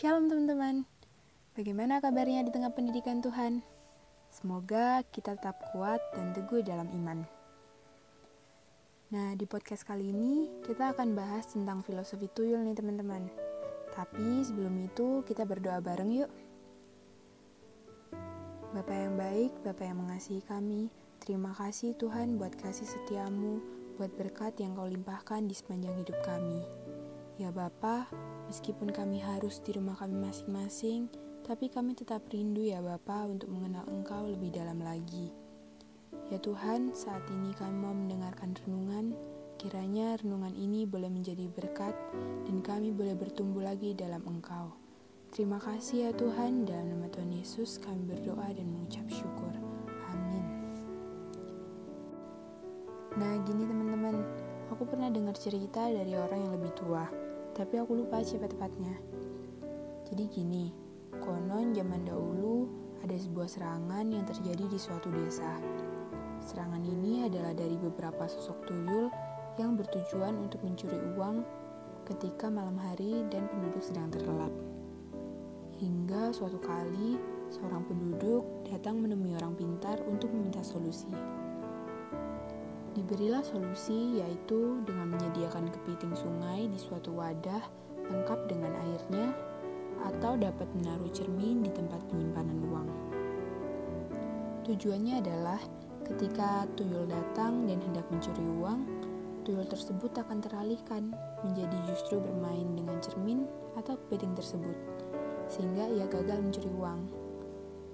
Shalom teman-teman. Bagaimana kabarnya di tengah pendidikan Tuhan? Semoga kita tetap kuat dan teguh dalam iman. Nah, di podcast kali ini kita akan bahas tentang filosofi tuyul nih teman-teman. Tapi sebelum itu kita berdoa bareng yuk. Bapak yang baik, Bapak yang mengasihi kami, terima kasih Tuhan buat kasih setiamu, buat berkat yang kau limpahkan di sepanjang hidup kami. Ya Bapa, meskipun kami harus di rumah kami masing-masing, tapi kami tetap rindu ya Bapa untuk mengenal Engkau lebih dalam lagi. Ya Tuhan, saat ini kami mau mendengarkan renungan, kiranya renungan ini boleh menjadi berkat dan kami boleh bertumbuh lagi dalam Engkau. Terima kasih ya Tuhan, dalam nama Tuhan Yesus kami berdoa dan mengucap syukur. Amin. Nah gini teman-teman, aku pernah dengar cerita dari orang yang lebih tua, tapi aku lupa siapa tepatnya. Jadi gini, konon zaman dahulu ada sebuah serangan yang terjadi di suatu desa. Serangan ini adalah dari beberapa sosok tuyul yang bertujuan untuk mencuri uang ketika malam hari dan penduduk sedang terlelap. Hingga suatu kali, seorang penduduk datang menemui orang pintar untuk meminta solusi. Diberilah solusi yaitu dengan menyediakan kepiting sungai di suatu wadah lengkap dengan airnya atau dapat menaruh cermin di tempat penyimpanan uang. Tujuannya adalah ketika tuyul datang dan hendak mencuri uang, tuyul tersebut akan teralihkan menjadi justru bermain dengan cermin atau kepiting tersebut sehingga ia gagal mencuri uang.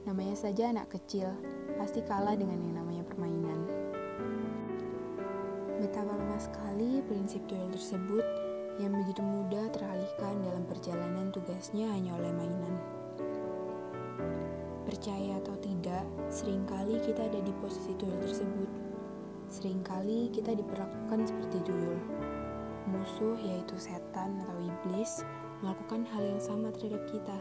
Namanya saja anak kecil, pasti kalah dengan yang namanya. Betapa lemah sekali prinsip tuyul tersebut yang begitu mudah teralihkan dalam perjalanan tugasnya hanya oleh mainan. Percaya atau tidak, sering kali kita ada di posisi tuyul tersebut. Seringkali kita diperlakukan seperti tuyul. Musuh yaitu setan atau iblis melakukan hal yang sama terhadap kita.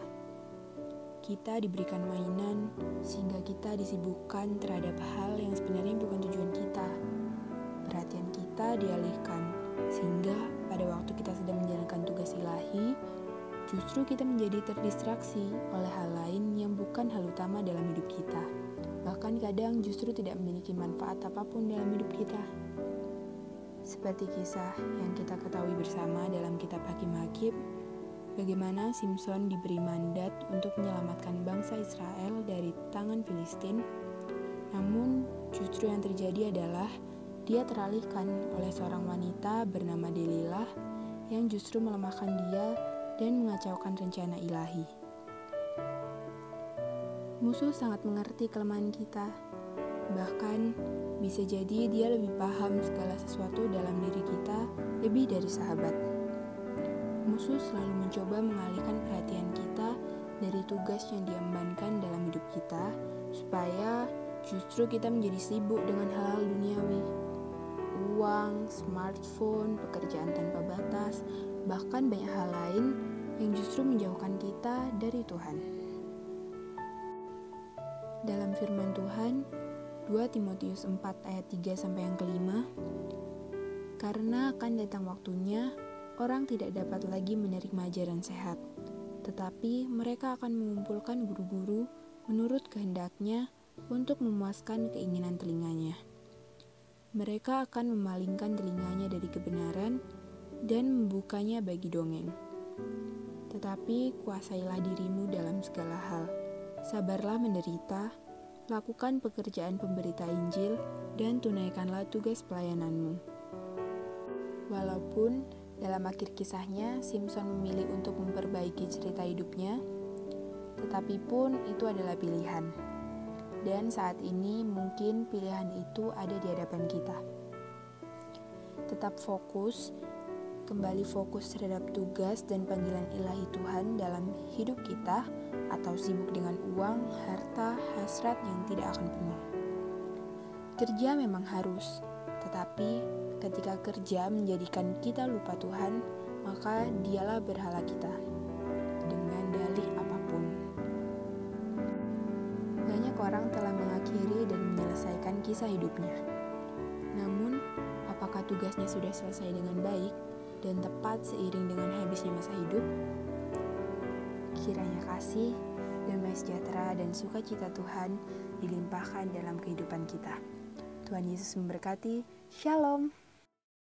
Kita diberikan mainan sehingga kita disibukkan terhadap hal yang sebenarnya bukan tujuan kita. Perhatian kita dialihkan sehingga pada waktu kita sedang menjalankan tugas ilahi, justru kita menjadi terdistraksi oleh hal lain yang bukan hal utama dalam hidup kita. Bahkan kadang justru tidak memiliki manfaat apa pun dalam hidup kita. Seperti kisah yang kita ketahui bersama dalam kitab Hakim-Hakim, bagaimana Simpson diberi mandat untuk menyelamatkan bangsa Israel dari tangan Filistin. Namun, justru yang terjadi adalah dia teralihkan oleh seorang wanita bernama Delilah yang justru melemahkan dia dan mengacaukan rencana ilahi. Musuh sangat mengerti kelemahan kita. Bahkan, bisa jadi dia lebih paham segala sesuatu dalam diri kita lebih dari sahabat. Musuh selalu mencoba mengalihkan perhatian kita dari tugas yang diembankan dalam hidup kita, supaya justru kita menjadi sibuk dengan hal-hal duniawi. Uang, smartphone, pekerjaan tanpa batas, bahkan banyak hal lain yang justru menjauhkan kita dari Tuhan. Dalam firman Tuhan, 2 Timotius 4 ayat 3 sampai yang kelima, karena akan datang waktunya orang tidak dapat lagi menerima ajaran sehat, tetapi mereka akan mengumpulkan guru-guru menurut kehendaknya untuk memuaskan keinginan telinganya. Mereka akan memalingkan telinganya dari kebenaran dan membukanya bagi dongeng. Tetapi kuasailah dirimu dalam segala hal. Sabarlah menderita, lakukan pekerjaan pemberita Injil, dan tunaikanlah tugas pelayananmu. Walaupun dalam akhir kisahnya Simpson memilih untuk memperbaiki cerita hidupnya, tetapi pun itu adalah pilihan. Dan saat ini mungkin pilihan itu ada di hadapan kita. Tetap fokus kembali fokus terhadap tugas dan panggilan ilahi Tuhan dalam hidup kita atau sibuk dengan uang, harta, hasrat yang tidak akan penuh. Kerja memang harus, tetapi ketika kerja menjadikan kita lupa Tuhan, maka dialah berhala kita dengan dalih orang telah mengakhiri dan menyelesaikan kisah hidupnya. Namun, apakah tugasnya sudah selesai dengan baik? dan tepat seiring dengan habisnya masa hidup, kiranya kasih, damai sejahtera, dan sukacita Tuhan dilimpahkan dalam kehidupan kita. Tuhan Yesus memberkati. Shalom.